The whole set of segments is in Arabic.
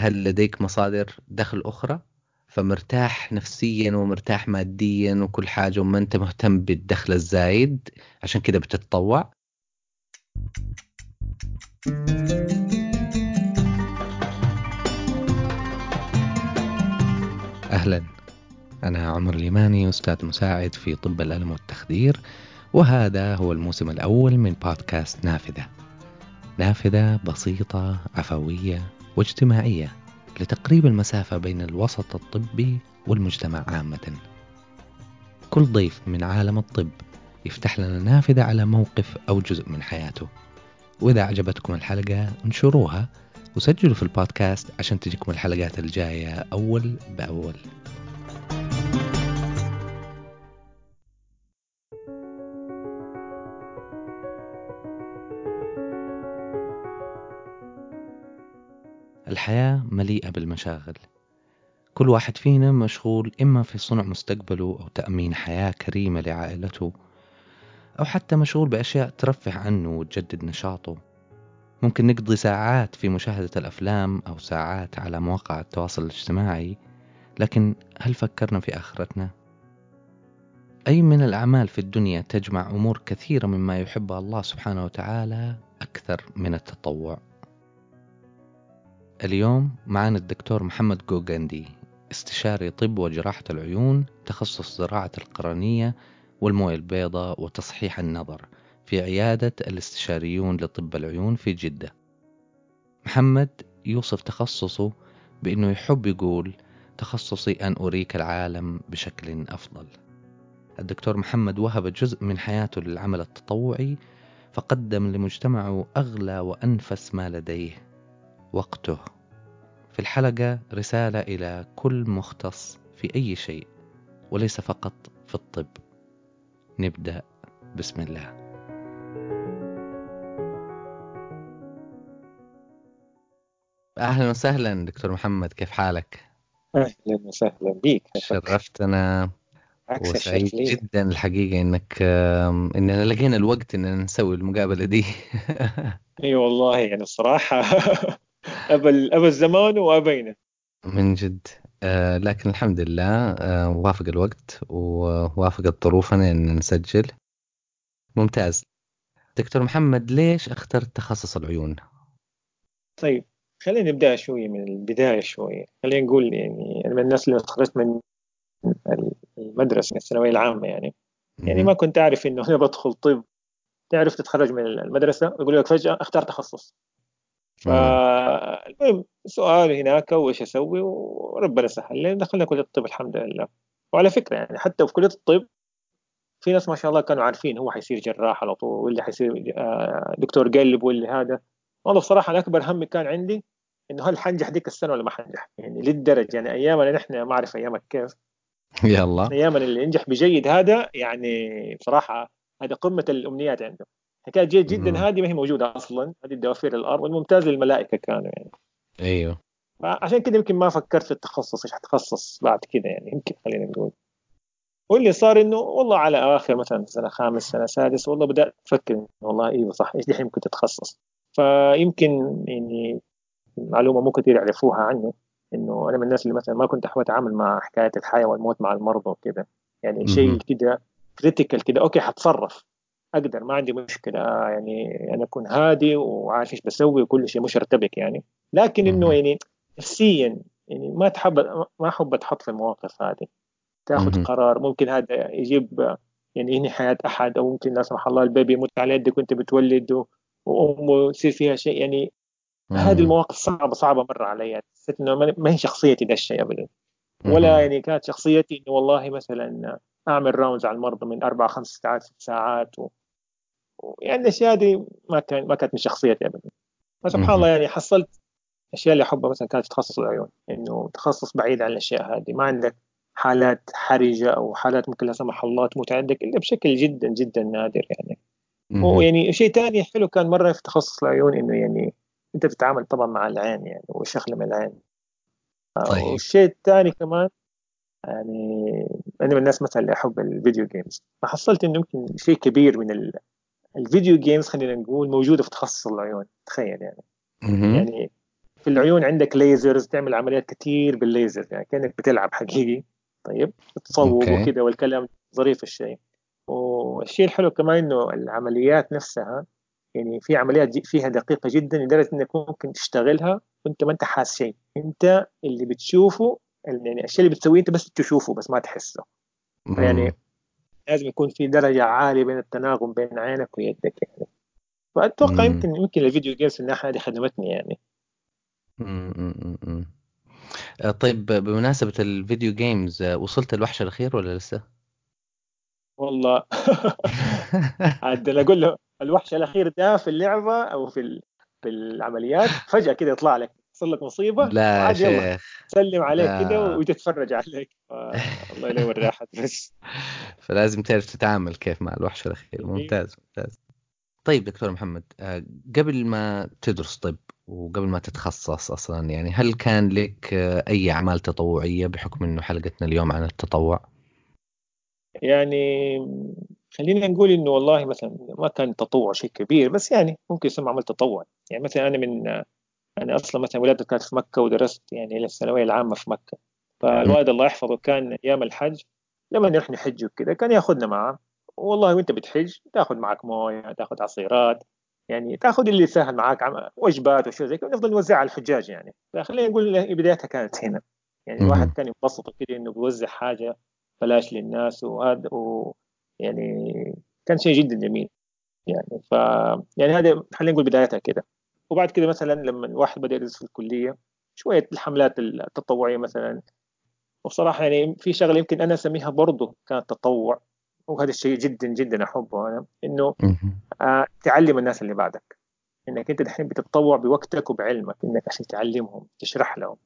هل لديك مصادر دخل أخرى؟ فمرتاح نفسيا ومرتاح ماديا وكل حاجة وما أنت مهتم بالدخل الزايد عشان كده بتتطوع. أهلا. أنا عمر اليماني أستاذ مساعد في طب الألم والتخدير وهذا هو الموسم الأول من بودكاست نافذة. نافذة بسيطة عفوية واجتماعية لتقريب المسافة بين الوسط الطبي والمجتمع عامة. كل ضيف من عالم الطب يفتح لنا نافذة على موقف أو جزء من حياته. وإذا أعجبتكم الحلقة انشروها وسجلوا في البودكاست عشان تجيكم الحلقات الجاية أول بأول. الحياة مليئة بالمشاغل. كل واحد فينا مشغول إما في صنع مستقبله أو تأمين حياة كريمة لعائلته أو حتى مشغول بأشياء ترفه عنه وتجدد نشاطه. ممكن نقضي ساعات في مشاهدة الأفلام أو ساعات على مواقع التواصل الاجتماعي لكن هل فكرنا في آخرتنا؟ أي من الأعمال في الدنيا تجمع أمور كثيرة مما يحبها الله سبحانه وتعالى أكثر من التطوع؟ اليوم معنا الدكتور محمد جوجندي استشاري طب وجراحة العيون تخصص زراعة القرنية والموية البيضاء وتصحيح النظر في عيادة الاستشاريون لطب العيون في جدة. محمد يوصف تخصصه بأنه يحب يقول تخصصي أن أريك العالم بشكل أفضل. الدكتور محمد وهب جزء من حياته للعمل التطوعي فقدم لمجتمعه أغلى وأنفس ما لديه. وقته. في الحلقة رسالة إلى كل مختص في أي شيء وليس فقط في الطب. نبدأ. بسم الله. أهلا وسهلا دكتور محمد كيف حالك؟ أهلا وسهلا بك شرفتنا. وسعيد جدا الحقيقة إنك إننا لقينا الوقت إننا نسوي المقابلة دي. إي والله يعني الصراحة أبى أبى الزمان وأبينا. من جد. آه لكن الحمد لله آه وافق الوقت ووافقت ظروفنا إن نسجل. ممتاز. دكتور محمد ليش اخترت تخصص العيون؟ طيب خلينا نبدا شوية من البداية شوية. خلينا نقول يعني أنا من الناس اللي تخرجت من المدرسة الثانوية العامة يعني. يعني ما كنت أعرف إنه أنا بدخل طب. تعرف تتخرج من المدرسة؟ يقول لك فجأة اختار تخصص. فالمهم سؤال هناك وإيش أسوي؟ وربنا سهل لي دخلنا كلية الطب الحمد لله. وعلى فكرة يعني حتى في كلية الطب في ناس ما شاء الله كانوا عارفين هو حيصير جراح على طول واللي حيصير آه، دكتور قلب واللي هذا. والله بصراحة أنا أكبر همي كان عندي إنه هل حنجح ديك السنة ولا ما حنجح؟ يعني للدرجة يعني ايامنا نحن ما أعرف أيامك كيف. يلا. ايامنا اللي ينجح بجيد هذا يعني بصراحة هذا قمة الأمنيات عنده حكايه جيد جدا. هذه ما هي موجودة أصلا. هذه الدوافير الأرض. والممتاز للملائكة كانوا يعني. أيوه. عشان كده يمكن ما فكرت في التخصص. إيش حتخصص بعد كده يعني؟ يمكن خلينا نقول. واللي صار إنه والله على آخر مثلا سنة خامس سنة سادس والله بدأت أفكر والله إيوه صح إيش دحين ممكن تتخصص؟ فيمكن يعني معلومة مو كثير يعرفوها عنه إنه أنا من الناس اللي مثلا ما كنت أحب أتعامل مع حكاية الحياة والموت مع المرضى وكذا. يعني شيء كده critical كده. okay حتصرف. أقدر ما عندي مشكلة يعني أنا أكون هادي وعارف إيش بسوي وكل شيء مش أرتبك يعني. لكن إنه يعني نفسيا يعني ما تحب ما أحب أتحط في المواقف هذه. تأخذ قرار ممكن هذا يجيب يعني ينهي حياة أحد أو ممكن لا سمح الله ال baby يموت على يدك وأنت بتولد وأمه يصير فيها شيء يعني. هذه المواقف صعبة صعبة مرة علي. يعني حسيت إنه ما هي شخصيتي ذا الشيء ابدا. ولا يعني كانت شخصيتي إنه والله مثلا أعمل rounds على المرضى من أربع خمس ساعات ست ساعات و... يعني الأشياء دي ما كان ما كانت من شخصيتي ابدا. فسبحان الله يعني حصلت الاشياء اللي أحبها مثلا كانت تخصص العيون إنه تخصص بعيد عن الأشياء هذه. ما عندك حالات حرجة أو حالات ممكن لا سمح الله تموت عندك إلا بشكل جدا جدا نادر يعني. ويعني شيء ثاني حلو كان مرة في تخصص العيون إنه يعني أنت بتتعامل طبعا مع العين يعني وشغله من العين. طيب. والشيء الثاني كمان يعني أنا من الناس مثلا اللي أحب ال video games فحصلت إنه يمكن شيء كبير من ال... ال video games خلينا نقول موجودة في تخصص العيون تخيل يعني. يعني في العيون عندك lasers تعمل عمليات كثير بالليزر يعني كأنك بتلعب حقيقي. طيب تصوب وكذا والكلام ظريف الشيء. والشيء الحلو كمان إنه العمليات نفسها يعني في عمليات فيها دقيقة جدا لدرجة إنك ممكن تشتغلها وأنت ما أنت حاس شيء. أنت اللي بتشوفه يعني الشيء اللي بتسويه أنت بس تشوفه بس ما تحسه. يعني لازم يكون في درجة عالية بين التناغم بين عينك ويدك يعني. فأتوقع يمكن يمكن الفيديو جيمز في الناحية هذه خدمتني يعني. مم. طيب بمناسبة الفيديو جيمز وصلت الوحش الأخير ولا لسه؟ والله. عاد أقول له الوحش الأخير ده في اللعبة أو في في العمليات فجأة كده يطلع لك. يحصل لك مصيبة لا شيخ. سلم عليك كده وتتفرج عليك. الله يلوم الراحه بس. فلازم تعرف تتعامل كيف مع الوحش الاخير ممتاز ممتاز. طيب دكتور محمد آه، قبل ما تدرس طب وقبل ما تتخصص أصلا يعني هل كان لك آه، أي أعمال تطوعية بحكم إنه حلقتنا اليوم عن التطوع؟ يعني خلينا نقول إنه والله مثلا ما كان تطوع شيء كبير بس يعني ممكن يسمى عمل تطوع يعني مثلا أنا من أنا أصلا مثلا ولادتي كانت في مكة ودرست يعني إلى الثانوية العامة في مكة. فالوالد الله يحفظه كان أيام الحج لما نروح نحج وكذا كان يأخذنا معه. والله وأنت بتحج تأخذ معك موية تأخذ عصيرات يعني تأخذ اللي سهل معك وجبات وشو زي كذا نفضل نوزعها على الحجاج يعني. فخلينا نقول بدايتها كانت هنا. يعني الواحد كان ينبسط كذا إنه بيوزع حاجة بلاش للناس وهذا و يعني كان شيء جدا جميل يعني. ف يعني هذا خلينا نقول بدايتها كده وبعد كده مثلا لما الواحد بدأ يدرس في الكلية شوية الحملات التطوعية مثلا. وصراحه يعني في شغلة يمكن أنا أسميها برضه كانت تطوع وهذا الشيء جدا جدا أحبه أنا إنه آه تعلم الناس اللي بعدك. إنك أنت دحين بتتطوع بوقتك وبعلمك إنك عشان تعلمهم تشرح لهم.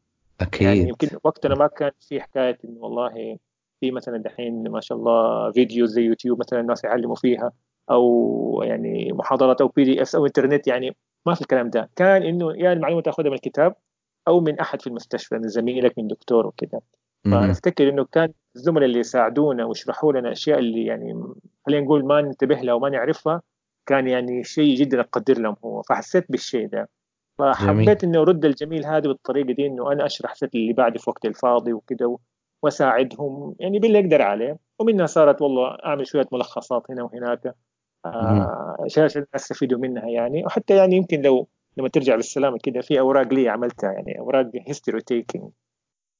أكيد. يعني يمكن وقتنا ما كان في حكاية إنه والله في مثلا دحين ما شاء الله فيديو زي يوتيوب مثلا الناس يعلموا فيها أو يعني محاضرات أو PDF أو انترنت يعني ما في الكلام ده. كان إنه يا المعلومه تأخذها من الكتاب أو من أحد في المستشفى من زميلك من دكتور وكذا فأفتكر إنه كان الزملاء اللي يساعدونا ويشرحوا لنا أشياء اللي يعني خلينا نقول ما ننتبه لها وما نعرفها كان يعني شيء جدا أقدر لهم هو. فحسيت بالشيء ده. فحبيت إنه أرد الجميل هذا بالطريقة دي إنه أنا أشرح اللي بعدي في وقت الفاضي وكذا وأساعدهم يعني باللي أقدر عليه. ومنها صارت والله أعمل شوية ملخصات هنا وهناك. آه عشان الناس يستفيدوا منها يعني. وحتى يعني يمكن لو لما ترجع بالسلامه كده في أوراق لي عملتها يعني أوراق history taking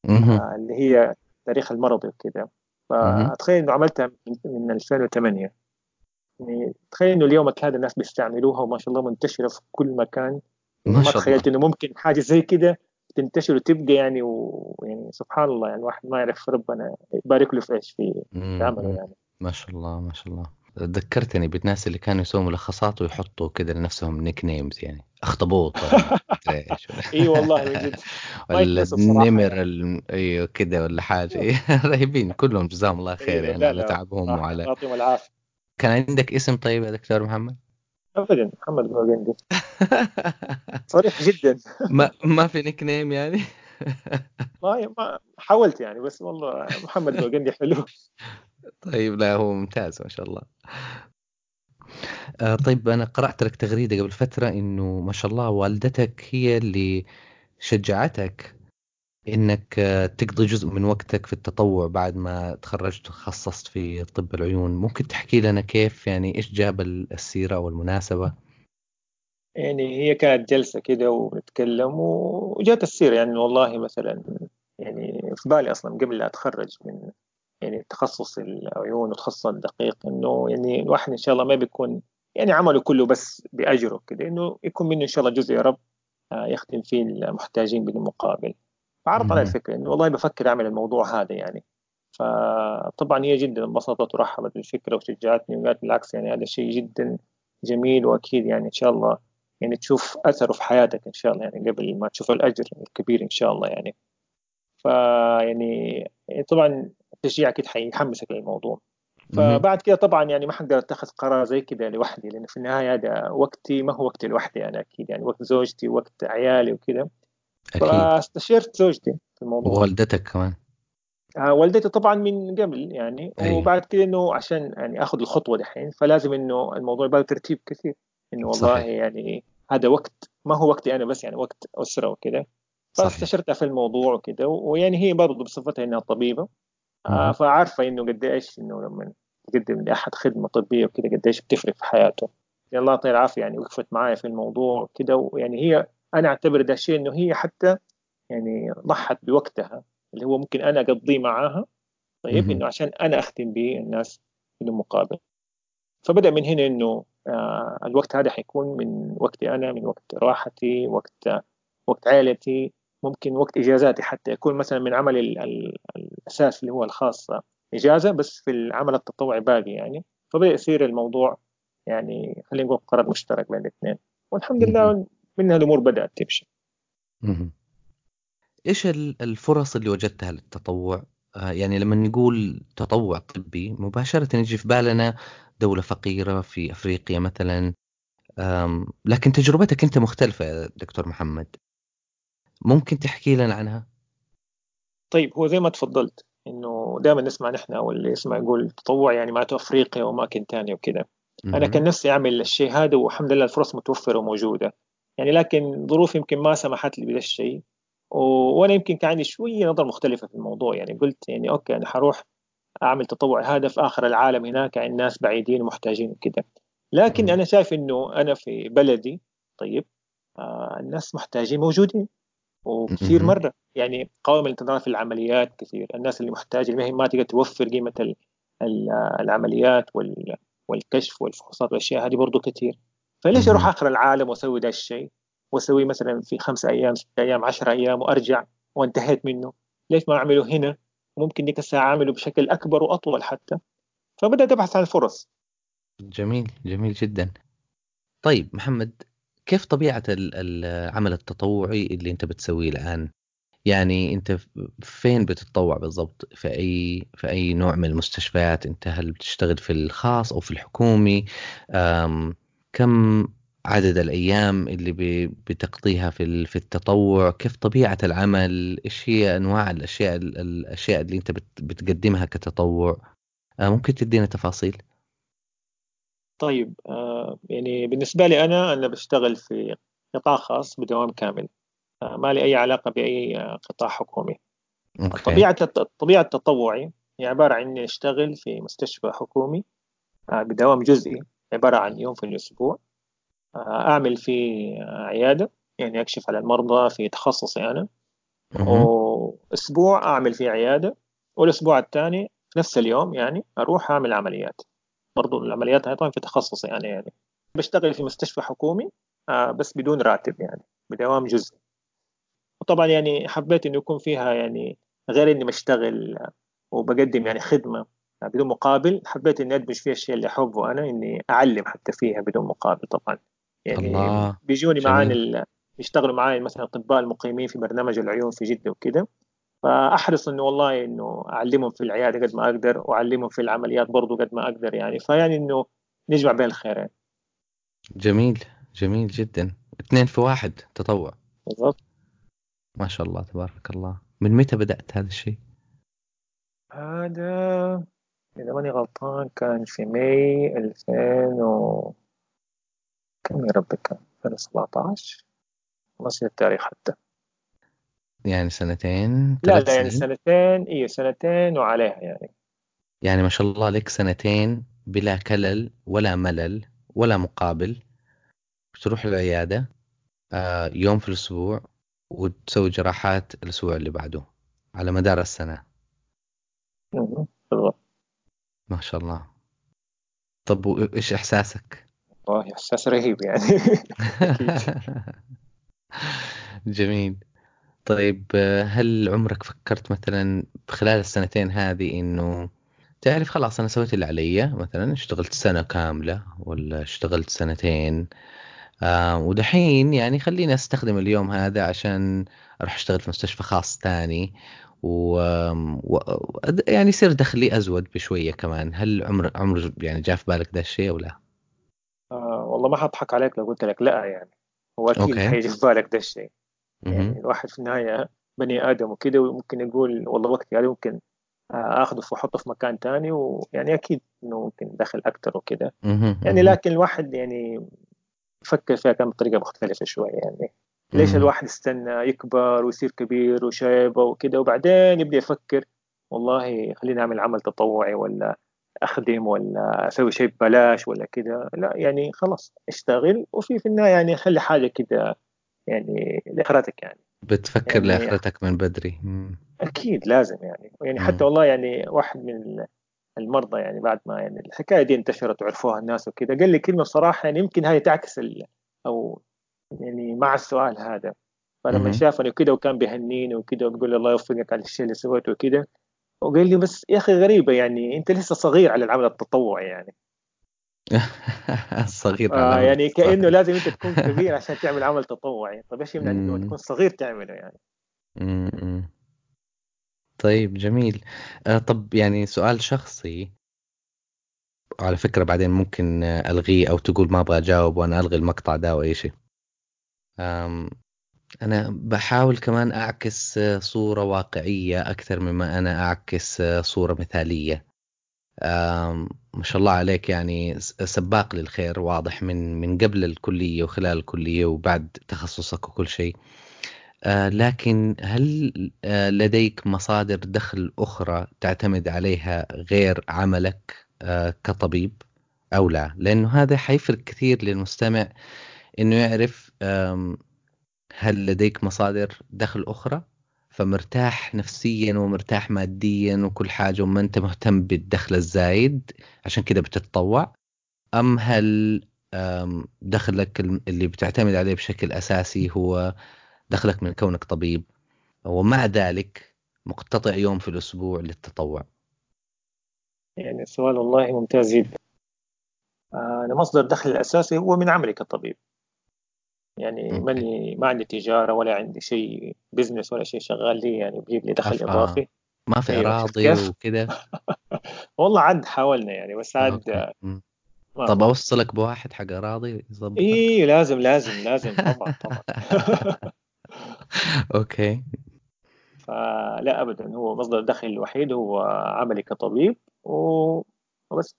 آه اللي هي تاريخ المرضي وكذا فأتخيل إنه عملتها من 2008 يعني تخيل إنه اليومك هذا الناس بيستعملوها وما شاء الله منتشرة في كل مكان. ما, ما تخيلت إنه ممكن حاجة زي كده تنتشر وتبقى يعني ويعني سبحان الله يعني الواحد ما يعرف ربنا يبارك له في إيش في عمله يعني. ما شاء الله ما شاء الله. ذكرتني بالناس اللي كانوا يسووا ملخصات ويحطوا كذا لنفسهم nicknames يعني. أخطبوط إي والله من جد ولا النمر أيوه كذا ولا حاجة. رهيبين كلهم جزاهم الله خير يعني على تعبهم وعلى يعطيهم العافية. كان عندك اسم طيب يا دكتور محمد؟ ابدا. محمد بوغندي صريح جدا. ما ما في نيك نيم يعني؟ ما ما حاولت يعني بس والله محمد بوغندي حلو. طيب لا هو ممتاز ما شاء الله. آه طيب أنا قرأت لك تغريدة قبل فترة إنه ما شاء الله والدتك هي اللي شجعتك إنك تقضي جزء من وقتك في التطوع بعد ما تخرجت وتخصصت في طب العيون. ممكن تحكي لنا كيف يعني إيش جاب السيرة والمناسبه يعني هي كانت جلسة كده ونتكلم وجات السيرة. يعني والله مثلا يعني في بالي أصلا قبل لا أتخرج من يعني تخصص العيون وتخصص الدقيق إنه يعني الواحد إن شاء الله ما بيكون يعني عمله كله بس بأجره كده إنه يكون منه إن شاء الله جزء يا رب آه، يخدم فيه المحتاجين بالمقابل. فعرض على الفكرة إنه والله بفكر أعمل الموضوع هذا يعني. فطبعا هي جدا انبسطت ورحبت بالفكرة وشجعتني وقالت بالعكس يعني هذا شيء جدا جميل وأكيد يعني إن شاء الله يعني تشوف أثره في حياتك إن شاء الله يعني قبل ما تشوف الأجر الكبير إن شاء الله يعني. فيعني طبعا التشجيع أكيد حيحمسك للموضوع. فبعد كده طبعا يعني ما حقدر اتخذ قرار زي كده لوحدي لأن في النهاية هذا وقتي ما هو وقتي لوحدي أنا أكيد يعني وقت زوجتي وقت عيالي وكذا فاستشرت زوجتي في الموضوع. ووالدتك كمان. آه والدتي طبعا من قبل يعني أيه. وبعد كده إنه عشان يعني آخذ الخطوة دحين فلازم إنه الموضوع يبغى ترتيب كثير. إنه والله صحيح. يعني هذا وقت ما هو وقتي أنا بس يعني وقت أسرة وكذا فاستشرتها في الموضوع وكذا ويعني هي برضه بصفتها إنها طبيبة. آه فعارفة إنه قد إيش إنه لما تقدم لأحد خدمة طبية وكذا قد إيش بتفرق في حياته. الله يعطيها العافية يعني وقفت معايا في الموضوع وكذا ويعني هي أنا أعتبر ده الشيء إنه هي حتى يعني ضحت بوقتها اللي هو ممكن أنا أقضيه معاها طيب إنه عشان أنا اخدم به الناس بدون مقابل فبدأ من هنا إنه آه الوقت هذا حيكون من وقتي أنا من وقت راحتي وقت وقت عائلتي ممكن وقت إجازاتي حتى يكون مثلا من عملي الأساس اللي هو الخاص إجازة بس في العمل التطوعي باقي يعني. فبدا يصير الموضوع يعني خلينا نقول قرار مشترك بين الاثنين. والحمد لله منها الأمور بدأت تمشي. إيش الفرص اللي وجدتها للتطوع؟ آه، يعني لما نقول تطوع طبي مباشرة يجي في بالنا دولة فقيرة في أفريقيا مثلا. لكن تجربتك أنت مختلفة يا دكتور محمد. ممكن تحكي لنا عنها؟ طيب هو زي ما تفضلت إنه دائما نسمع نحن أو اللي يسمع يقول تطوع يعني معناته أفريقيا وأماكن ثانية وكذا أنا كان نفسي أعمل الشيء هذا والحمد لله الفرص متوفرة وموجودة. يعني لكن ظروف يمكن ما سمحت لي بهذا الشيء وأنا يمكن كان عندي شوية نظرة مختلفة في الموضوع. يعني قلت يعني أوكي أنا حروح أعمل تطوع هذا في آخر العالم هناك عند ناس بعيدين ومحتاجين وكذا لكن أنا شايف إنه أنا في بلدي طيب آه الناس محتاجين موجودين. وكثير مرة. يعني قوائم الانتظار في العمليات كثير. الناس اللي محتاجة اللي ما تقدر توفر قيمة العمليات والكشف والفحوصات والأشياء هذه برضو كثير. فليش أروح آخر العالم وأسوي ذا الشيء؟ وأسوي مثلا في خمسة أيام ستة أيام عشرة أيام وأرجع وانتهيت منه. ليش ما أعمله هنا؟ ممكن ديك الساعة أعمله بشكل أكبر وأطول حتى. فبدأت أبحث عن الفرص جميل جميل جدا. طيب محمد كيف طبيعة العمل التطوعي اللي انت بتسويه الآن؟ يعني انت فين بتتطوع بالضبط؟ في أي في أي نوع من المستشفيات؟ انت هل بتشتغل في الخاص أو في الحكومي؟ كم عدد الأيام اللي بتقضيها في في التطوع؟ كيف طبيعة العمل؟ إيش هي أنواع الأشياء الأشياء اللي انت بتقدمها كتطوع؟ آه، ممكن تدينا تفاصيل؟ طيب آه يعني بالنسبة لي أنا أنا بشتغل في قطاع خاص بدوام كامل آه ما لي أي علاقة بأي قطاع حكومي. أوكي. طبيعة طبيعة تطوعي هي عبارة عن إني أشتغل في مستشفى حكومي آه بدوام جزئي عبارة عن يوم في الأسبوع آه أعمل في عيادة يعني أكشف على المرضى في تخصصي أنا وأسبوع أعمل في عيادة والأسبوع الثاني في نفس اليوم يعني أروح أعمل عمليات. برضو العمليات هاي طبعا في تخصص يعني يعني بشتغل في مستشفى حكومي آه بس بدون راتب يعني بدوام جزئي. وطبعا يعني حبيت إنه يكون فيها يعني غير إني بشتغل وبقدم يعني خدمة بدون مقابل. حبيت إني أدمج فيها الشيء اللي أحبه أنا إني أعلم حتى فيها بدون مقابل طبعا. يعني الله. بيجوني معانا يشتغلوا معي مثلا الاطباء المقيمين في برنامج العيون في جدة وكذا فأحرص إنه والله إنه أعلمهم في العيادة قد ما أقدر وأعلمهم في العمليات برضو قد ما أقدر يعني. فيعني إنه نجمع بين الخيرين. جميل جميل جدا. اثنين في واحد تطوع. بالضبط. ما شاء الله تبارك الله. من متى بدأت هذا الشيء؟ هذا إذا ماني غلطان كان في ماي 2000 و كم يا ربي كان؟ 2017 ما التاريخ حتى. يعني سنتين لا لا يعني سنتين أيوه سنتين وعليها يعني. يعني ما شاء الله لك سنتين بلا كلل ولا ملل ولا مقابل. تروح العيادة آه، يوم في الأسبوع وتسوي جراحات الأسبوع اللي بعده على مدار السنة. بالضبط. ما شاء الله. طب وإيش إحساسك؟ والله إحساس رهيب يعني. جميل. طيب هل عمرك فكرت مثلا خلال السنتين هذه إنه تعرف خلاص أنا سويت اللي علي مثلا اشتغلت سنة كاملة ولا اشتغلت سنتين؟ آه ودحين يعني خليني أستخدم اليوم هذا عشان أروح أشتغل في مستشفى خاص ثاني و... و... يعني يصير دخلي أزود بشوية كمان. هل عمر عمر يعني جاء في بالك ذا الشيء أو لا؟ آه والله ما حضحك عليك لو قلت لك لا يعني. هو أكيد حيجي في بالك ذا الشيء. يعني الواحد في النهاية بني آدم وكده وممكن يقول والله وقتي هذا ممكن آخذه وأحطه في مكان تاني ويعني أكيد إنه ممكن دخل أكثر وكده. يعني لكن الواحد يعني فكر فيها كان بطريقة مختلفة شوية يعني. ليش الواحد يستنى يكبر ويصير كبير وشايبه وكده وبعدين يبدأ يفكر والله خليني أعمل عمل تطوعي ولا أخدم ولا أسوي شيء ببلاش ولا كده. لا يعني خلاص اشتغل وفي في النهاية يعني خلي حاجة كده يعني لإخرتك يعني. بتفكر يعني لإخرتك من بدري. أكيد لازم يعني. يعني حتى والله يعني واحد من المرضى يعني بعد ما يعني الحكاية دي انتشرت وعرفوها الناس وكذا قال لي كلمة صراحة يعني يمكن هاي تعكس أو يعني مع السؤال هذا. فلما شافني وكذا وكان بيهنيني وكذا وبيقول لي الله يوفقك على الشيء اللي سويته وكذا وقال لي بس يا أخي غريبة يعني أنت لسه صغير على العمل التطوعي يعني. صغير آه يعني كأنه لازم انت تكون كبير عشان تعمل عمل تطوعي. طيب إيش يمنع إنك تكون صغير تعمله يعني؟ طيب جميل. آه طب يعني سؤال شخصي. على فكرة بعدين ممكن ألغيه أو تقول ما أبغى أجاوب وأنا ألغي المقطع ده أو أي شيء. أنا بحاول كمان أعكس صورة واقعية أكثر مما أنا أعكس صورة مثالية. ما شاء الله عليك يعني سباق للخير واضح من من قبل الكلية وخلال الكلية وبعد تخصصك وكل شيء. آه، لكن هل آه، لديك مصادر دخل أخرى تعتمد عليها غير عملك آه، كطبيب أو لا؟ لأنه هذا حيفرق كثير للمستمع أنه يعرف هل لديك مصادر دخل أخرى؟ فمرتاح نفسيا ومرتاح ماديا وكل حاجة وما أنت مهتم بالدخل الزايد عشان كده بتتطوع. أم هل دخلك اللي بتعتمد عليه بشكل أساسي هو دخلك من كونك طبيب ومع ذلك مقتطع يوم في الأسبوع للتطوع؟ يعني السؤال والله ممتاز جدا. أنا مصدر الدخل الأساسي هو من عملي كطبيب يعني ماني ما عندي تجارة ولا عندي شيء بزنس ولا شيء شغال لي يعني بجيب لي دخل إضافي. ما في أيوة أراضي وكذا والله عاد حاولنا يعني بس عاد طب أوصلك بواحد حق أراضي يظبط اي لازم لازم لازم طبعا طبعا. أوكي. فلا ابدا هو مصدر الدخل الوحيد هو عملي كطبيب وبس.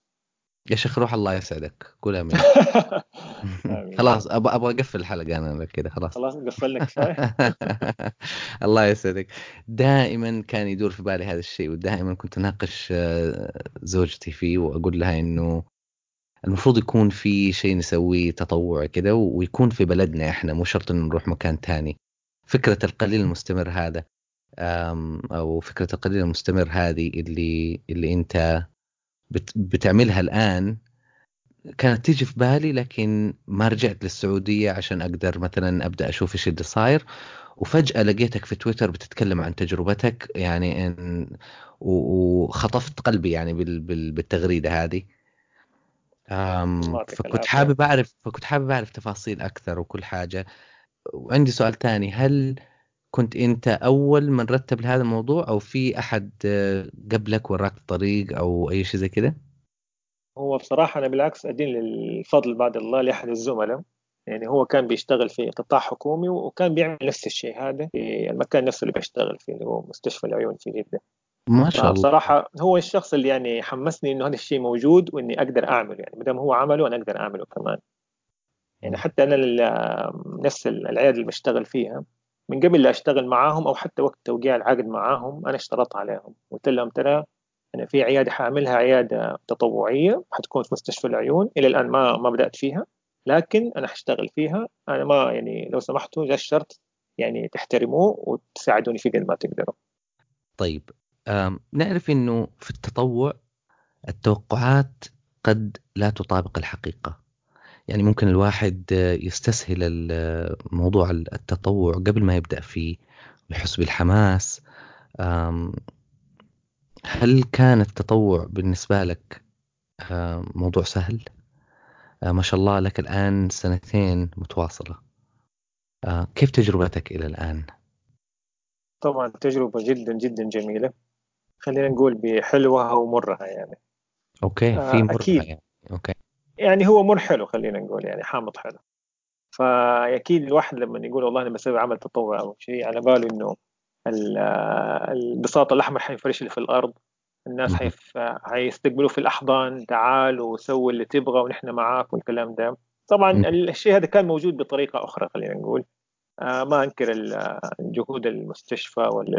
يا شيخ روح الله يسعدك. قول آمين. خلاص أبغى أبغى أقفل الحلقة أنا كذا خلاص. خلاص قفلنا كفاية. الله يسعدك. دائما كان يدور في بالي هذا الشيء ودائما كنت أناقش آه، زوجتي فيه وأقول لها إنه المفروض يكون في شيء نسويه تطوعي كذا ويكون في بلدنا إحنا مو شرط إنه نروح مكان تاني. فكرة القليل المستمر هذا أو فكرة القليل المستمر هذه اللي اللي أنت بتعملها الآن كانت تيجي في بالي لكن ما رجعت للسعودية عشان أقدر مثلا أبدأ أشوف إيش اللي صاير. وفجأة لقيتك في تويتر بتتكلم عن تجربتك يعني إن وخطفت قلبي يعني بالتغريدة هذه. فكنت حابب أعرف فكنت حابب أعرف تفاصيل أكثر وكل حاجة. وعندي سؤال ثاني هل كنت أنت أول من رتب لهذا الموضوع أو في أحد قبلك وراك الطريق أو أي شيء زي كذا؟ هو بصراحة أنا بالعكس أدين الفضل بعد الله لأحد الزملاء. يعني هو كان بيشتغل في قطاع حكومي وكان بيعمل نفس الشيء هذا في المكان نفسه اللي بيشتغل فيه اللي هو مستشفى العيون في جدة. ما شاء الله. بصراحة هو الشخص اللي يعني حمسني إنه هذا الشيء موجود وإني أقدر أعمله. يعني ما دام هو عمله أنا أقدر أعمله كمان. يعني حتى أنا نفس العيادة اللي بشتغل فيها من قبل لا أشتغل معاهم أو حتى وقت توقيع العقد معاهم أنا اشترطت عليهم. قلت لهم ترى أنا في عيادة حاعملها عيادة تطوعية حتكون في مستشفى العيون. إلى الآن ما ما بدأت فيها لكن أنا حاشتغل فيها. أنا ما يعني لو سمحتوا ذا الشرط يعني تحترموه وتساعدوني فيه قد ما تقدروا طيب نعرف إنه في التطوع التوقعات قد لا تطابق الحقيقة. يعني ممكن الواحد يستسهل موضوع التطوع قبل ما يبدأ فيه ويحس بالحماس هل كان التطوع بالنسبة لك موضوع سهل؟ ما شاء الله لك الآن سنتين متواصلة. كيف تجربتك إلى الآن؟ طبعا تجربة جدا جدا جميلة. خلينا نقول بحلوها ومرها يعني. okay في مرها أكيد. يعني. okay. يعني هو مر حلو خلينا نقول يعني حامض حلو فاكيد الواحد لما يقول والله أنا بسوي عمل تطوع أو شيء على باله إنه البساط الأحمر حينفرش اللي في الأرض الناس حيف... حيستقبلوه في الأحضان تعال وسوي اللي تبغى ونحن معاك والكلام ده. طبعا الشيء هذا كان موجود بطريقة أخرى خلينا نقول. آه ما أنكر جهود المستشفى ولا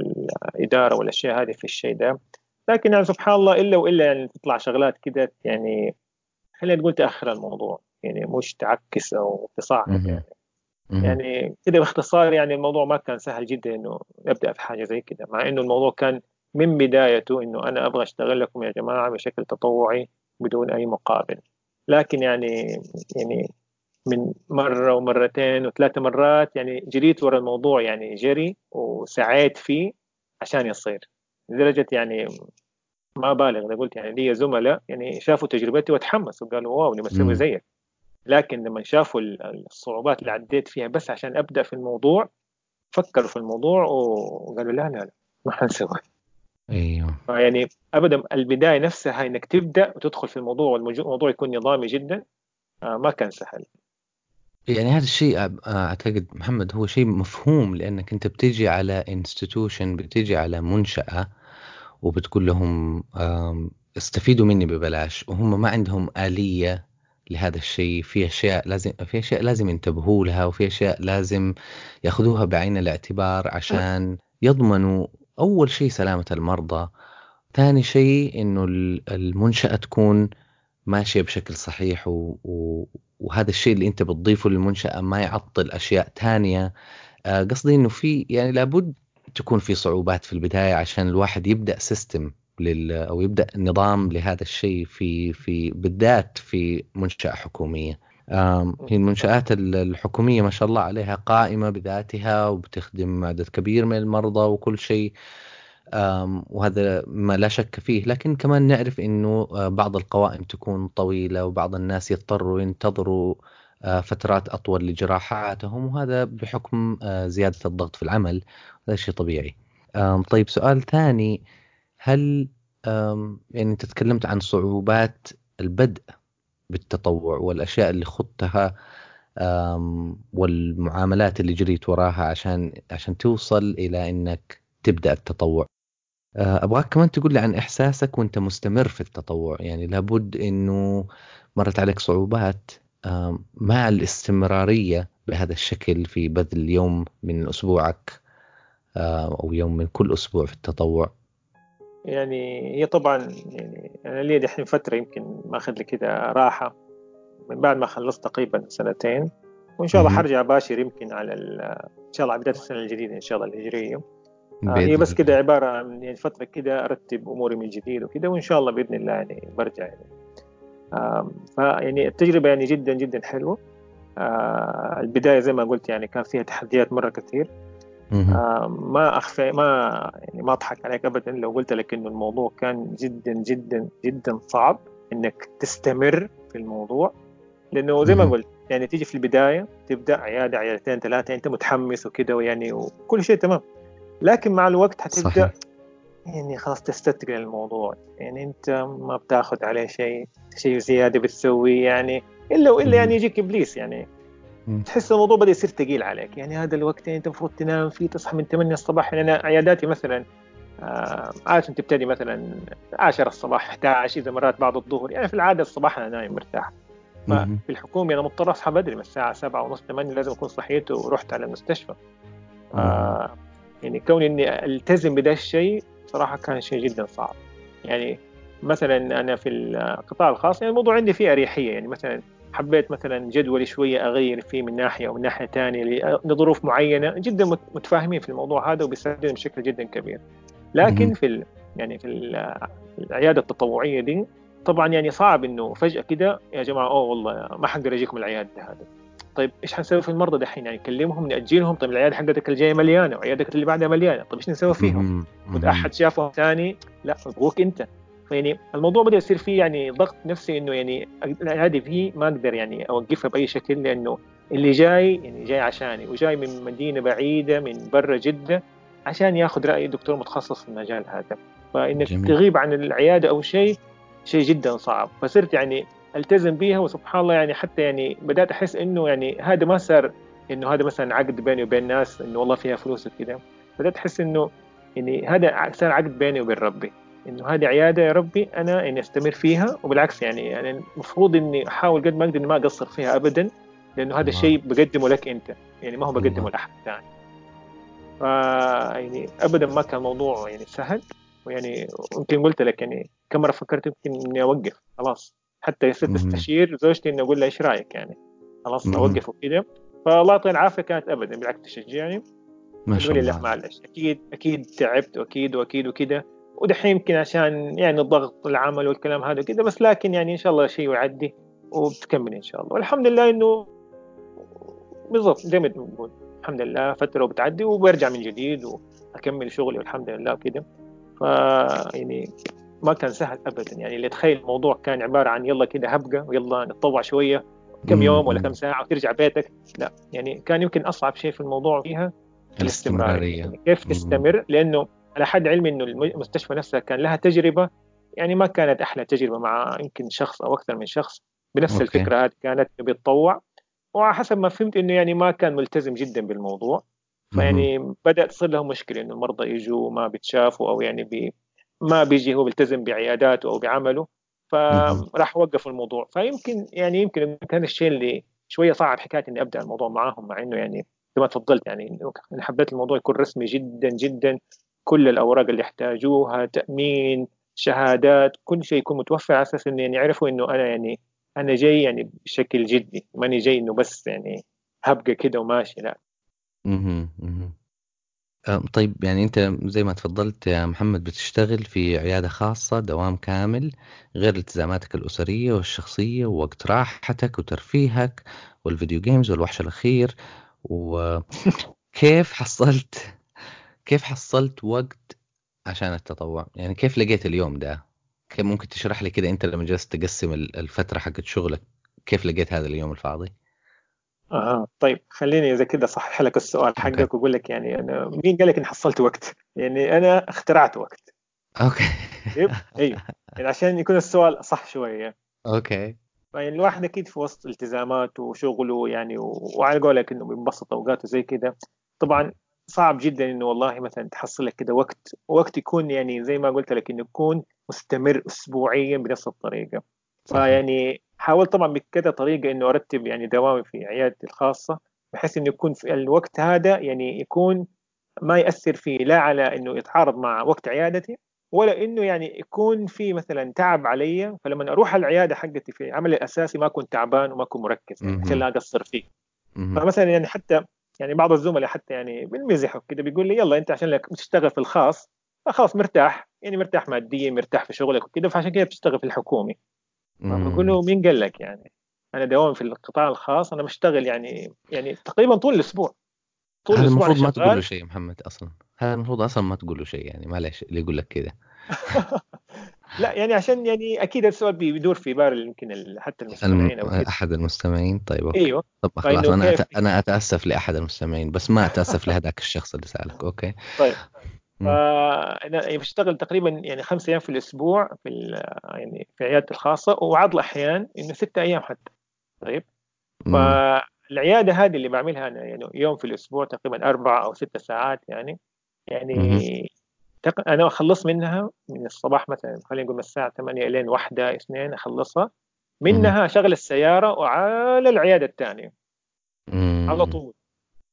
الإدارة والاشياء هذه في الشيء ده. لكن يعني سبحان الله إلا وإلا يعني تطلع شغلات كده يعني خلينا نقول تأخر الموضوع يعني مش تعكس أو تصاعد يعني يعني كده باختصار يعني الموضوع ما كان سهل جدا إنه ابدا في حاجة زي كده مع إنه الموضوع كان من بدايته إنه أنا أبغى أشتغل لكم يا جماعة بشكل تطوعي بدون أي مقابل. لكن يعني يعني من مرة ومرتين وثلاث مرات يعني جريت ورا الموضوع يعني جري وسعيت فيه عشان يصير. لدرجة يعني ما بالغ إذا قلت يعني لي زملاء يعني شافوا تجربتي وتحمسوا قالوا واو نبغى نسوي زيك. لكن لما شافوا الصعوبات اللي عديت فيها بس عشان أبدأ في الموضوع فكروا في الموضوع وقالوا لا لا لا ما حنسوي. أيوه. يعني ابدا البداية نفسها إنك تبدأ وتدخل في الموضوع والموضوع يكون نظامي جدا آه، ما كان سهل. يعني هذا الشيء أعتقد محمد هو شيء مفهوم لأنك أنت بتيجي على انستتيوشن بتيجي على منشأة وبتقول لهم استفيدوا مني ببلاش. وهم ما عندهم آلية لهذا الشيء. في أشياء لازم في أشياء لازم ينتبهوا لها وفي أشياء لازم ياخذوها بعين الاعتبار عشان يضمنوا أول شيء سلامة المرضى. ثاني شيء إنه المنشأة تكون ماشية بشكل صحيح و... و... وهذا الشيء اللي أنت بتضيفه للمنشأة ما يعطل أشياء ثانية. آه، قصدي إنه في يعني لابد تكون في صعوبات في البداية عشان الواحد يبدأ سيستم لل أو يبدأ نظام لهذا الشيء في في بالذات في منشأة حكومية. هي المنشآت الحكومية ما شاء الله عليها قائمة بذاتها وبتخدم عدد كبير من المرضى وكل شيء. وهذا ما لا شك فيه. لكن كمان نعرف إنه آه، بعض القوائم تكون طويلة وبعض الناس يضطروا ينتظروا فترات أطول لجراحاتهم وهذا بحكم آه، زيادة الضغط في العمل. هذا شيء طبيعي. طيب سؤال ثاني. هل يعني أنت تكلمت عن صعوبات البدء بالتطوع والأشياء اللي خضتها والمعاملات اللي جريت وراها عشان عشان توصل إلى إنك تبدأ التطوع؟ أه، أبغاك كمان تقول لي عن إحساسك وأنت مستمر في التطوع. يعني لابد إنه مرت عليك صعوبات. مع الاستمرارية بهذا الشكل في بذل يوم من أسبوعك أه، أو يوم من كل أسبوع في التطوع. يعني هي طبعا يعني أنا لي دحين فترة يمكن ماخذ لي كده راحة من بعد ما خلصت تقريبا سنتين وإن شاء الله حرجع باشر يمكن على إن شاء الله على بداية السنة الجديدة إن شاء الله الهجرية. آه هي بس كده عبارة عن يعني فترة كده أرتب أموري من جديد وكده وإن شاء الله بإذن الله يعني برجع يعني. فيعني التجربة يعني جدا جدا حلوة. آه البداية زي ما قلت يعني كان فيها تحديات مرة كثير. آه ما اخفى ما يعني ما أضحك عليك ابدا لو قلت لك إنه الموضوع كان جدا جدا جدا صعب إنك تستمر في الموضوع. لأنه زي ما قلت يعني تيجي في البداية تبدأ عيادة عيادتين ثلاثة أنت متحمس وكده ويعني وكل شيء تمام. لكن مع الوقت حتبدأ صحيح. يعني خلاص تستثقل الموضوع. يعني أنت ما بتاخذ عليه شيء شيء زيادة بتسويه يعني إلا وإلا يعني يجيك إبليس يعني. تحس الموضوع بدأ يصير ثقيل عليك. يعني هذا الوقت يعني أنت المفروض تنام فيه تصحى من 8 الصباح يعني أنا عياداتي مثلا آه عادة تبتدي مثلا 10 الصباح 11 إذا مرات بعد الظهر. يعني في العادة الصباح أنا نايم مرتاح. ففي الحكومة أنا مضطر أصحى بدري من الساعة 7 ونص 8 لازم أكون صحيت ورحت على المستشفى. آه يعني كوني إني ألتزم بدا الشيء صراحة كان شيء جدا صعب. يعني مثلا أنا في القطاع الخاص يعني الموضوع عندي فيه أريحية. يعني مثلا حبيت مثلا جدولي شوية أغير فيه من ناحية ومن ناحية ثانية لظروف معينة. جدا متفاهمين في الموضوع هذا وبيساعدنا بشكل جدا كبير. لكن في ال يعني في العيادة التطوعية دي طبعا يعني صعب إنه فجأة كده يا جماعة أوه والله ما حقدر أجيكم العيادة هذا طيب إيش حنسوي في المرضى دحين؟ يعني نكلمهم نأجلهم طيب العيادة حقتك الجاية مليانة وعيادتك اللي بعدها مليانة طيب إيش نسوي فيهم؟ واذا أحد شافهم ثاني لا ابغوك أنت. فيعني الموضوع بدأ يصير فيه يعني ضغط نفسي إنه يعني العيادة فيه ما أقدر يعني أوقفها بأي شكل لأنه اللي جاي يعني جاي عشاني وجاي من مدينة بعيدة من برا جدة عشان ياخذ رأي دكتور متخصص في المجال هذا. فإنك جميل. تغيب عن العيادة أو شيء شيء جدا صعب. فصرت يعني التزم بيها وسبحان الله يعني حتى يعني بدأت أحس إنه يعني هذا ما صار إنه هذا مثلا عقد بيني وبين ناس إنه والله فيها فلوس وكذا. بدأت أحس إنه يعني هذا صار عقد بيني وبين ربي. إنه هذه عيادة يا ربي أنا إني أستمر فيها وبالعكس يعني يعني المفروض إني أحاول قد ما أقدر إني ما أقصر فيها ابدا لأنه هذا الشيء بقدمه لك أنت. يعني ما هو بقدمه لأحد ثاني. ف يعني ابدا ما كان الموضوع يعني سهل ويعني يمكن قلت لك يعني كم مرة فكرت يمكن إني أوقف. خلاص. حتى صرت استشير زوجتي اني أقول لها إيش رأيك يعني؟ خلاص اوقف وكذا. فالله يعطيها العافية كانت ابدا بالعكس تشجعني ما شاء الله لا معلش. أكيد أكيد تعبت وأكيد وأكيد وكذا. ودحين يمكن عشان يعني الضغط العمل والكلام هذا وكذا بس لكن يعني إن شاء الله شيء يعدي وبتكمل إن شاء الله. والحمد لله إنه بالضبط زي ما تقول. الحمد لله فترة وبتعدي وبرجع من جديد وأكمل شغلي والحمد لله وكذا. ف يعني ما كان سهل ابدا. يعني اللي تخيل الموضوع كان عبارة عن يلا كده هبقه ويلا نتطوع شوية كم يوم ولا كم ساعة وترجع بيتك. لا يعني كان يمكن أصعب شيء في الموضوع فيها الاستمرارية. يعني كيف تستمر؟ لأنه على حد علمي إنه المستشفى نفسها كان لها تجربة يعني ما كانت أحلى تجربة مع يمكن شخص أو أكثر من شخص. بنفس أوكي. الفكرة هذه كانت بيتطوع وحسب ما فهمت إنه يعني ما كان ملتزم جدا بالموضوع. فيعني بدأت تصير له مشكلة إنه المرضى يجوا ما بيتشافوا أو يعني بي ما بيجي هو بيلتزم بعياداته أو بعمله فراح وقفوا الموضوع. فيمكن يعني يمكن كان الشيء اللي شوية صعب حكاية إني أبدأ الموضوع معاهم مع إنه يعني كما تفضلت يعني أنا حبيت الموضوع يكون رسمي جدا جدا. كل الأوراق اللي يحتاجوها تأمين شهادات كل شيء يكون متوفر على أساس إنه يعني يعرفوا إنه أنا يعني أنا جاي يعني بشكل جدي. ماني جاي إنه بس يعني هبقى كده وماشي لا. طيب يعني أنت زي ما تفضلت يا محمد بتشتغل في عيادة خاصة دوام كامل غير التزاماتك الأسرية والشخصية ووقت راحتك وترفيهك والفيديو جيمز والوحش الأخير وكيف حصلت كيف حصلت وقت عشان التطوع؟ يعني كيف لقيت اليوم ده؟ كيف ممكن تشرح لي كده أنت لما جلست تقسم الفترة حقت شغلك كيف لقيت هذا اليوم الفاضي؟ أها طيب خليني إذا كده صحح لك السؤال حقك وأقول لك يعني أنا مين قال لك إني حصلت وقت؟ يعني أنا اخترعت وقت. okay. طيب أيوه. يعني عشان يكون السؤال صح شوية. أوكي. يعني الواحد أكيد في وسط التزاماته وشغله يعني وعلى قولك إنه بينبسط اوقاته زي كده. طبعا صعب جدا إنه والله مثلا تحصل لك كده وقت وقت يكون يعني زي ما قلت لك إنه يكون مستمر اسبوعيا بنفس الطريقة. فيعني حاولت طبعا بكذا طريقة إنه أرتب يعني دوامي في عيادتي الخاصة بحيث إنه يكون في الوقت هذا يعني يكون ما يأثر فيه لا على إنه يتعارض مع وقت عيادتي ولا إنه يعني يكون في مثلا تعب علي. فلما أروح العيادة حقتي في عملي الأساسي ما أكون تعبان وما اكون مركز عشان لا اقصر فيه. فمثلا يعني حتى يعني بعض الزملاء حتى يعني بالمزح وكذا بيقول لي يلا أنت عشان لك بتشتغل في الخاص فخلاص مرتاح يعني مرتاح ماديا مرتاح في شغلك وكذا فعشان كذا بتشتغل في الحكومي. بقول له مين قال لك يعني؟ أنا دوام في القطاع الخاص أنا بشتغل يعني يعني تقريبا طول الأسبوع. طول هذا الأسبوع المفروض ما تقول له شيء محمد أصلا. هذا المفروض أصلا ما تقول له شيء يعني معلش اللي يقول لك كذا لا يعني عشان يعني أكيد السؤال بيدور في بال يمكن حتى المستمعين أو أحد المستمعين؟ طيب okay. أيوه. طب خلاص أنا أت... أنا أتأسف لأحد المستمعين بس ما أتأسف لهذاك الشخص اللي سألك okay؟ طيب. فانا بشتغل تقريبا يعني خمس أيام في الأسبوع في يعني في عيادتي الخاصة وبعض الاحيان إنه ست أيام حتى. طيب؟ فالعياده هذه اللي بعملها أنا يعني يوم في الأسبوع تقريبا أربع أو ست ساعات يعني. يعني تق... أنا أخلص منها من الصباح مثلا خلينا نقول من الساعة 8 إلين 1 2 أخلصها. منها اشغل السيارة وعلى العيادة الثانية. على طول.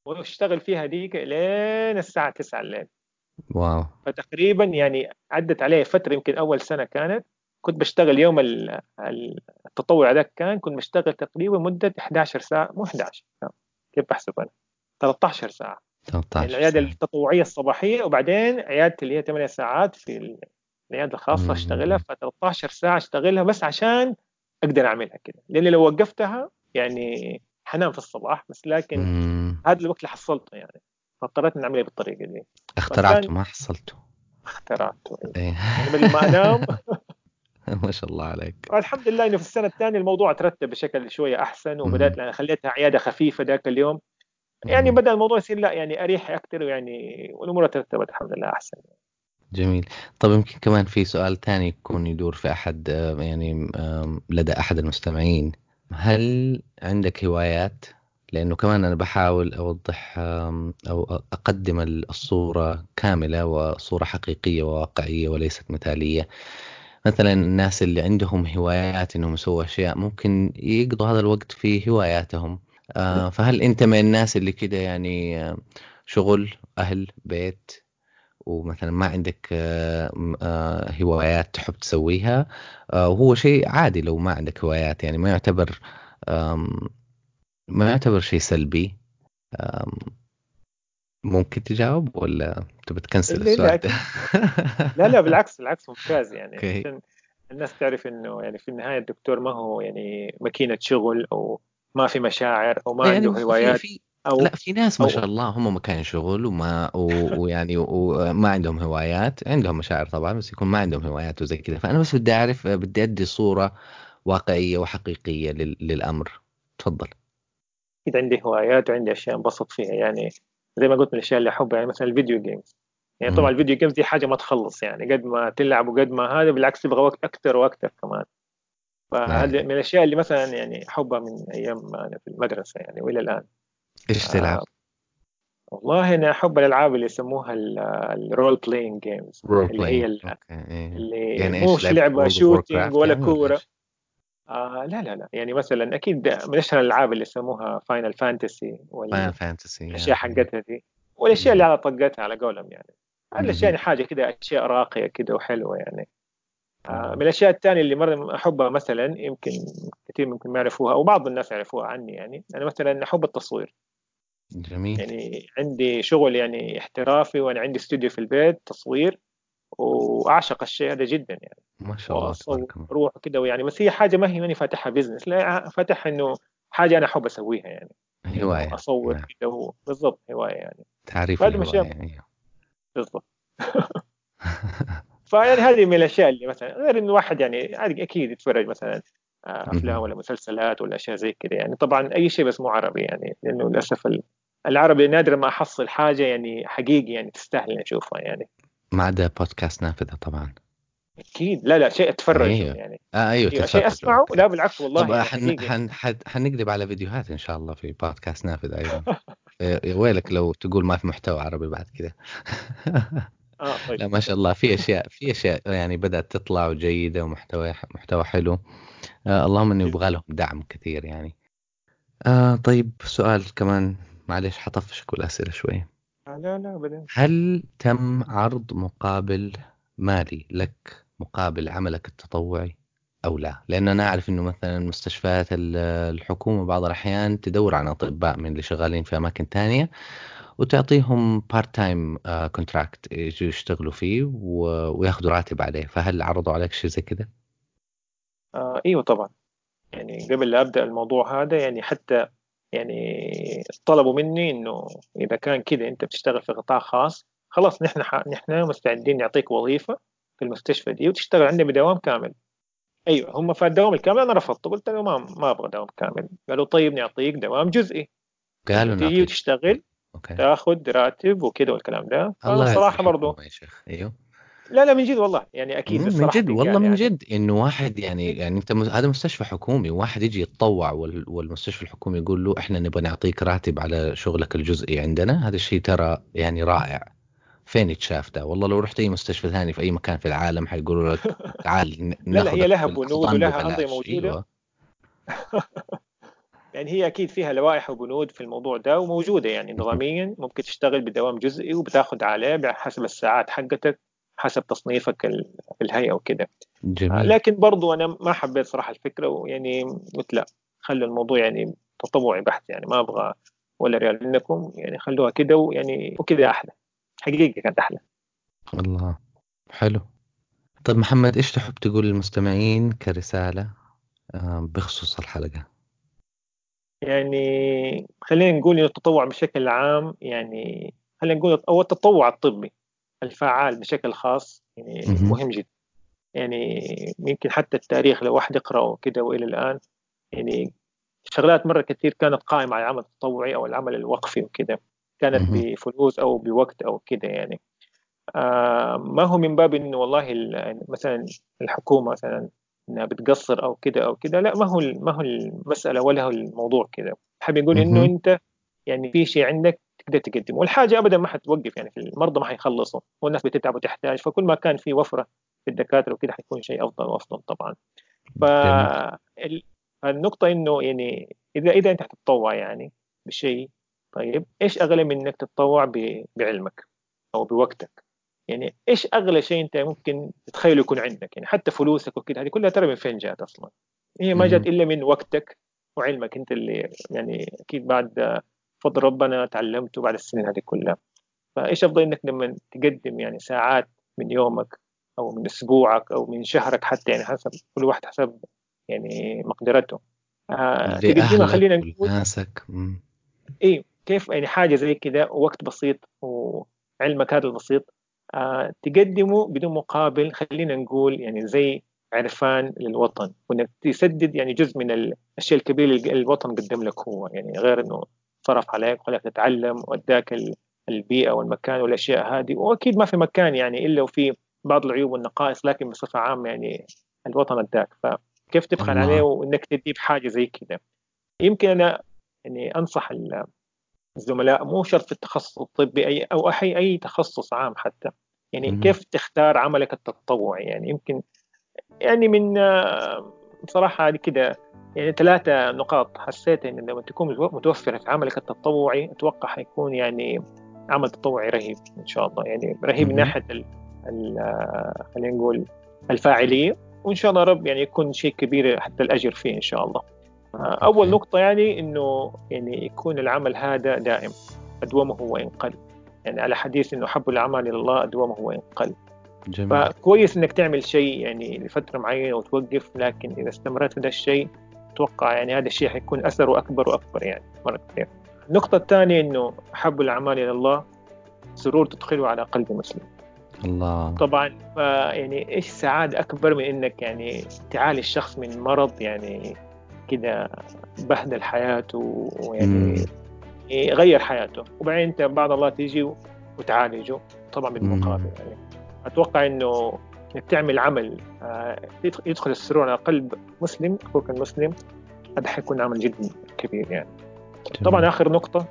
وأشتغل فيها ديك لين الساعة 9 الليل. واو. فتقريبا يعني عدت عليه فترة يمكن أول سنة كانت كنت بشتغل يوم التطوع ذاك كان كنت بشتغل تقريبا مدة 11 ساعة مو 11 كيف بحسب أنا؟ 13 ساعة. 13 يعني العيادة التطوعية الصباحية وبعدين عيادتي اللي هي 8 ساعات في العيادة الخاصة أشتغلها ف 13 ساعة أشتغلها بس عشان أقدر أعملها كده. لأني لو وقفتها يعني حنام في الصباح بس لكن مم. هذا الوقت اللي حصلته يعني. فاضطريت إني اعملها بالطريقة دي؟ اخترعته ما حصلته. اخترعته إيه. يعني بدل ما انام ما شاء الله عليك. الحمد لله إنه في السنة الثانية الموضوع ترتب بشكل شوية أحسن وبدأت يعني خليتها عيادة خفيفة ذاك اليوم. يعني بدا الموضوع يصير لا يعني أريح أكثر ويعني والامور ترتبت الحمد لله أحسن. جميل. طب يمكن كمان في سؤال ثاني يكون يدور في أحد يعني لدى أحد المستمعين. هل عندك هوايات؟ لأنه كمان أنا بحاول أوضح أو أقدم الصورة كاملة وصورة حقيقية وواقعية وليست مثالية. مثلا الناس اللي عندهم هوايات إنهم يسووا أشياء ممكن يقضوا هذا الوقت في هواياتهم. آه، فهل أنت من الناس اللي كده يعني آه، شغل أهل بيت ومثلا ما عندك آه، هوايات تحب تسويها؟ وهو شيء عادي لو ما عندك هوايات يعني ما يعتبر ما يعتبر شيء سلبي؟ ممكن تجاوب ولا تبي تكنسل السؤال؟ لا, لا لا بالعكس بالعكس ممتاز يعني. عشان الناس تعرف إنه يعني في النهاية الدكتور ما هو يعني ماكينة شغل أو ما في مشاعر أو ما يعني عنده هوايات في أو لا في ناس ما شاء الله هم مكان شغل وما ويعني وما عندهم هوايات. عندهم مشاعر طبعا بس يكون ما عندهم هوايات وزي كذا. فأنا بس بدي أعرف بدي أدي صورة واقعية وحقيقية للأمر. تفضل. أكيد عندي هوايات وعندي أشياء انبسط فيها يعني زي ما قلت من الأشياء اللي أحبها يعني مثلا ال video games يعني طبعا ال video games دي حاجة ما تخلص يعني قد ما تلعب وقد ما هذا بالعكس تبغى وقت أكثر وأكثر كمان. فهذه نعم. من الأشياء اللي مثلا يعني أحبها من أيام أنا في المدرسة يعني وإلى الآن. إيش تلعب؟ آه والله أنا أحب الألعاب اللي يسموها ال role playing games اللي هي اللي يعني مش لعبة shooting ولا يعني كورة. آه لا لا لا. يعني مثلا أكيد من أشهر الألعاب اللي يسموها Final Fantasy Final Fantasy الأشياء حقتها دي والأشياء اللي على طقتها على قولهم يعني. الأشياء يعني حاجة كده أشياء راقية كده وحلوة يعني. آه من الأشياء الثانية اللي مرة أحبها مثلا يمكن كثير ممكن ما يعرفوها أو بعض الناس يعرفوها عني يعني أنا مثلا أحب التصوير. جميل. يعني عندي شغل يعني احترافي وأنا عندي استوديو في البيت تصوير. وأعشق الشيء هذا جدا يعني. ما شاء الله تبارك الله. روح كده ويعني بس هي حاجة ما هي ماني فاتحها بزنس لا فاتح إنه حاجة أنا أحب أسويها يعني. هواية. أصور نعم. كده بالضبط هواية يعني. تعريف الهواية يعني بالضبط. فيعني هذه من الأشياء اللي مثلا غير إنه الواحد يعني أكيد يتفرج مثلا آه، أفلام ولا مسلسلات ولا أشياء زي كذا يعني. طبعا أي شيء بس مو عربي يعني لأنه للأسف العربي نادر ما أحصل حاجة يعني حقيقي يعني تستاهل أشوفها يعني. ما عدا بودكاست نافذة طبعا. أكيد. لا لا شيء أتفرج أيوه. يعني. آه أيوه أيوة شيء أسمعه. لا بالعكس والله طب يعني حن حن حن حنقلب على فيديوهات إن شاء الله في بودكاست نافذ أيضا. إيه، ويلك لو تقول ما في محتوى عربي بعد كذا آه طيب. لا ما شاء الله في أشياء في أشياء يعني بدأت تطلع وجيدة ومحتوى محتوى حلو. آه اللهم انه يبغى لهم دعم كثير يعني. آه طيب سؤال كمان معلش حطفشك بالأسئلة شوي. لا لا ابدا. هل تم عرض مقابل مالي لك مقابل عملك التطوعي أو لا؟ لأن أنا أعرف إنه مثلا مستشفيات الحكومة بعض الأحيان تدور عن أطباء من اللي شغالين في أماكن ثانية وتعطيهم part time contract يجوا يشتغلوا فيه وياخذوا راتب عليه. فهل عرضوا عليك شيء زي كذا؟ آه إيوه طبعا. يعني قبل لا أبدأ الموضوع هذا يعني حتى يعني طلبوا مني إنه إذا كان كذا أنت بتشتغل في قطاع خاص خلاص نحن نحن مستعدين نعطيك وظيفة في المستشفى دي وتشتغل عندنا بدوام كامل. أيوه هم في الدوام الكامل أنا رفضت قلت له ما ما أبغى دوام كامل. قالوا طيب نعطيك دوام جزئي. قالوا تيجي وتشتغل أوكي. تاخذ راتب وكذا والكلام ده. الله صراحة برضه يا شيخ. أيوه. لا لا من جد والله. يعني أكيد من جد والله من يعني. جد إنه واحد يعني يعني أنت هذا مستشفى حكومي واحد يجي يتطوع والمستشفى الحكومي يقول له إحنا نبغى نعطيك راتب على شغلك الجزئي عندنا هذا الشيء ترى يعني رائع. فين يتشاف ده؟ والله لو رحت أي مستشفى ثاني في أي مكان في العالم حيقولوا لك تعال لا لا هي لها بنود ولها أنظمة موجوده أيوة. يعني هي أكيد فيها لوائح وبنود في الموضوع ده وموجودة يعني نظاميا ممكن تشتغل بدوام جزئي وبتاخذ عليه حسب الساعات حقتك. حسب تصنيفك في الهيئة وكذا جميل. لكن برضو أنا ما حبيت صراحة الفكرة ويعني قلت لا خلوا الموضوع يعني تطوعي بحت يعني ما أبغى ولا ريال. منكم يعني خلوها كده ويعني وكذا أحلى. حقيقة كانت أحلى. الله. حلو. طيب محمد إيش تحب تقول للمستمعين كرسالة آه، بخصوص الحلقة؟ يعني خلينا نقول التطوع بشكل عام يعني خلينا نقول أو التطوع الطبي. الفعال بشكل خاص يعني مهم. جدا. يعني يمكن حتى التاريخ لو واحد يقرأه كده وإلى الآن يعني شغلات مرة كثير كانت قائمة على العمل التطوعي أو العمل الوقفي وكده. كانت بفلوس أو بوقت أو كده يعني. آه ما هو من باب إنه والله مثلا الحكومة مثلا إنها بتقصر أو كده أو كده لا ما هو ما هو المسألة ولا هو الموضوع كده. حاب يقول إنه أنت يعني في شيء عندك تقدر تقدمه. والحاجة ابدا ما حتوقف يعني في المرضى ما حيخلصوا والناس بتتعب وتحتاج فكل ما كان في وفرة في الدكاترة وكده حيكون شيء أفضل وأفضل طبعا. فالنقطه إنه يعني إذا إذا أنت حتتطوع يعني بشيء طيب إيش أغلى من إنك تتطوع بعلمك أو بوقتك؟ يعني إيش أغلى شيء أنت ممكن تتخيله يكون عندك؟ يعني حتى فلوسك وكده هذه كلها ترى من فين جات أصلا؟ هي ما جات إلا من وقتك وعلمك أنت اللي يعني أكيد بعد فضل ربنا تعلمته بعد السنين هذه كلها. فإيش أفضل إنك لما تقدم يعني ساعات من يومك أو من أسبوعك أو من شهرك حتى يعني حسب كل واحد حسب يعني مقدرته. آه تقدمها خلينا نقول ناسك إيه كيف يعني حاجة زي كذا وقت بسيط وعلمك هذا البسيط. آه تقدمه بدون مقابل خلينا نقول يعني زي عرفان للوطن وإنك تسدد يعني جزء من الشيء الكبير اللي الوطن قدم لك هو يعني غير إنه صرف عليك وخلاك تتعلم وأداك البيئة والمكان والأشياء هذه. وأكيد ما في مكان يعني إلا وفي بعض العيوب والنقائص لكن بصفة عامة يعني الوطن أداك. فكيف تبخل عليه وإنك تديه بحاجه زي كذا يمكن أنا يعني أنصح الزملاء مو شرط في التخصص الطبي اي أو اي أي تخصص عام حتى. يعني كيف تختار عملك التطوعي؟ يعني يمكن يعني من بصراحة هذه كده يعني ثلاثة نقاط حسيت إن لما تكون متوفرة في عملك التطوعي أتوقع حيكون يعني عمل تطوعي رهيب إن شاء الله يعني رهيب من ناحية خلينا نقول الفاعلية وإن شاء الله رب يعني يكون شيء كبير حتى الأجر فيه إن شاء الله. أول نقطة يعني إنه يعني يكون العمل هذا دائم أدومه وإن قل يعني على حديث إنه حب الأعمال إلى الله أدومه وإن قل جميل. فكويس إنك تعمل شيء يعني لفترة معينة وتوقف لكن إذا استمرت هذا الشيء أتوقع يعني هذا الشيء حيكون أثره أكبر وأكبر يعني مرة كثير. النقطة الثانية إنه أحب الأعمال إلى الله سرور تدخله على قلب مسلم. الله طبعا يعني إيش سعادة أكبر من إنك يعني تعالج الشخص من مرض يعني كذا بهدل حياته ويعني يغير حياته وبعدين أنت بعد الله تيجي وتعالجه طبعا بالمقابل يعني أتوقع إنه إنك تعمل عمل آه، يدخل السرور على قلب مسلم أخوك المسلم هذا حيكون عمل جدا كبير يعني. طبعا آخر نقطة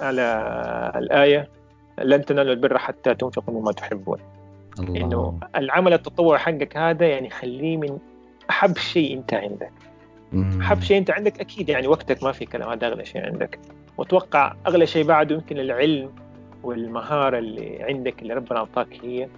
على الآية لن تنالوا البر حتى تنفقوا مما تحبون. الله. إنه العمل التطوعي حقك هذا يعني خليه من أحب شيء أنت عندك. أحب شيء أنت عندك أكيد يعني وقتك ما في كلام هذا أغلى شيء عندك. وأتوقع أغلى شيء بعده يمكن العلم والمهارة اللي عندك اللي ربنا أعطاك هي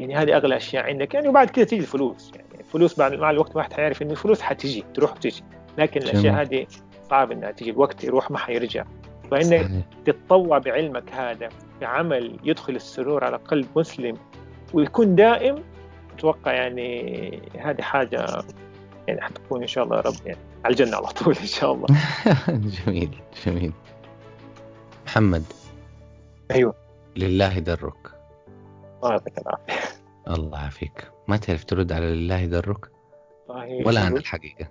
يعني هذه أغلى أشياء عندك يعني وبعد كده تيجي الفلوس. يعني الفلوس بعد مع الوقت واحد حيعرف انه الفلوس حتيجي تروح وتيجي لكن الأشياء هذه صعب إنها تيجي الوقت يروح ما حيرجع. فإنك تتطوع بعلمك هذا بعمل يدخل السرور على قلب مسلم ويكون دائم أتوقع يعني هذه حاجة يعني حتكون إن شاء الله يا رب يعني على الجنة على طول إن شاء الله. جميل جميل. محمد. أيوه. لله درك. الله يعطيك العافيه الله يعافيك. ما تعرف ترد على لله درك ولا أنا الحقيقة.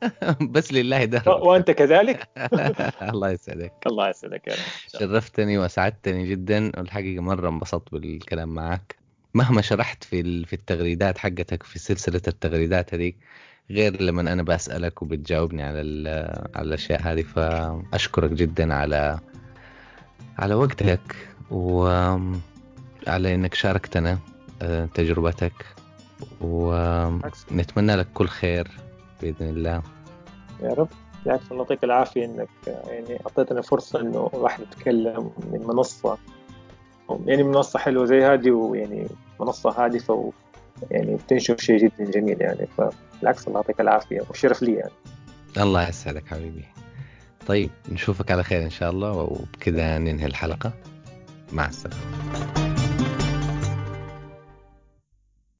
بس لله درك وأنت كذلك؟ الله يسعدك. الله يسعدك شرفتني وأسعدتني جدا. والحقيقة مرة انبسطت بالكلام معك. مهما شرحت في في التغريدات حقتك في سلسلة التغريدات هذيك غير لما أنا بسالك وبتجاوبني على على الأشياء هذه. فأشكرك جدا على على وقتك و على إنك شاركتنا. تجربتك ونتمنى لك كل خير بإذن الله. يا رب. بالعكس الله يعطيك العافية إنك يعني أعطيتنا فرصة إنه الواحد يتكلم من منصة يعني منصة حلوة زي هذه ويعني منصة هادفة و يعني بتنشر شيء جدا جميل يعني. فبالعكس الله يعطيك العافية وشرف لي يعني. الله يسعدك حبيبي. طيب نشوفك على خير إن شاء الله وبكذا ننهي الحلقة. مع السلامة.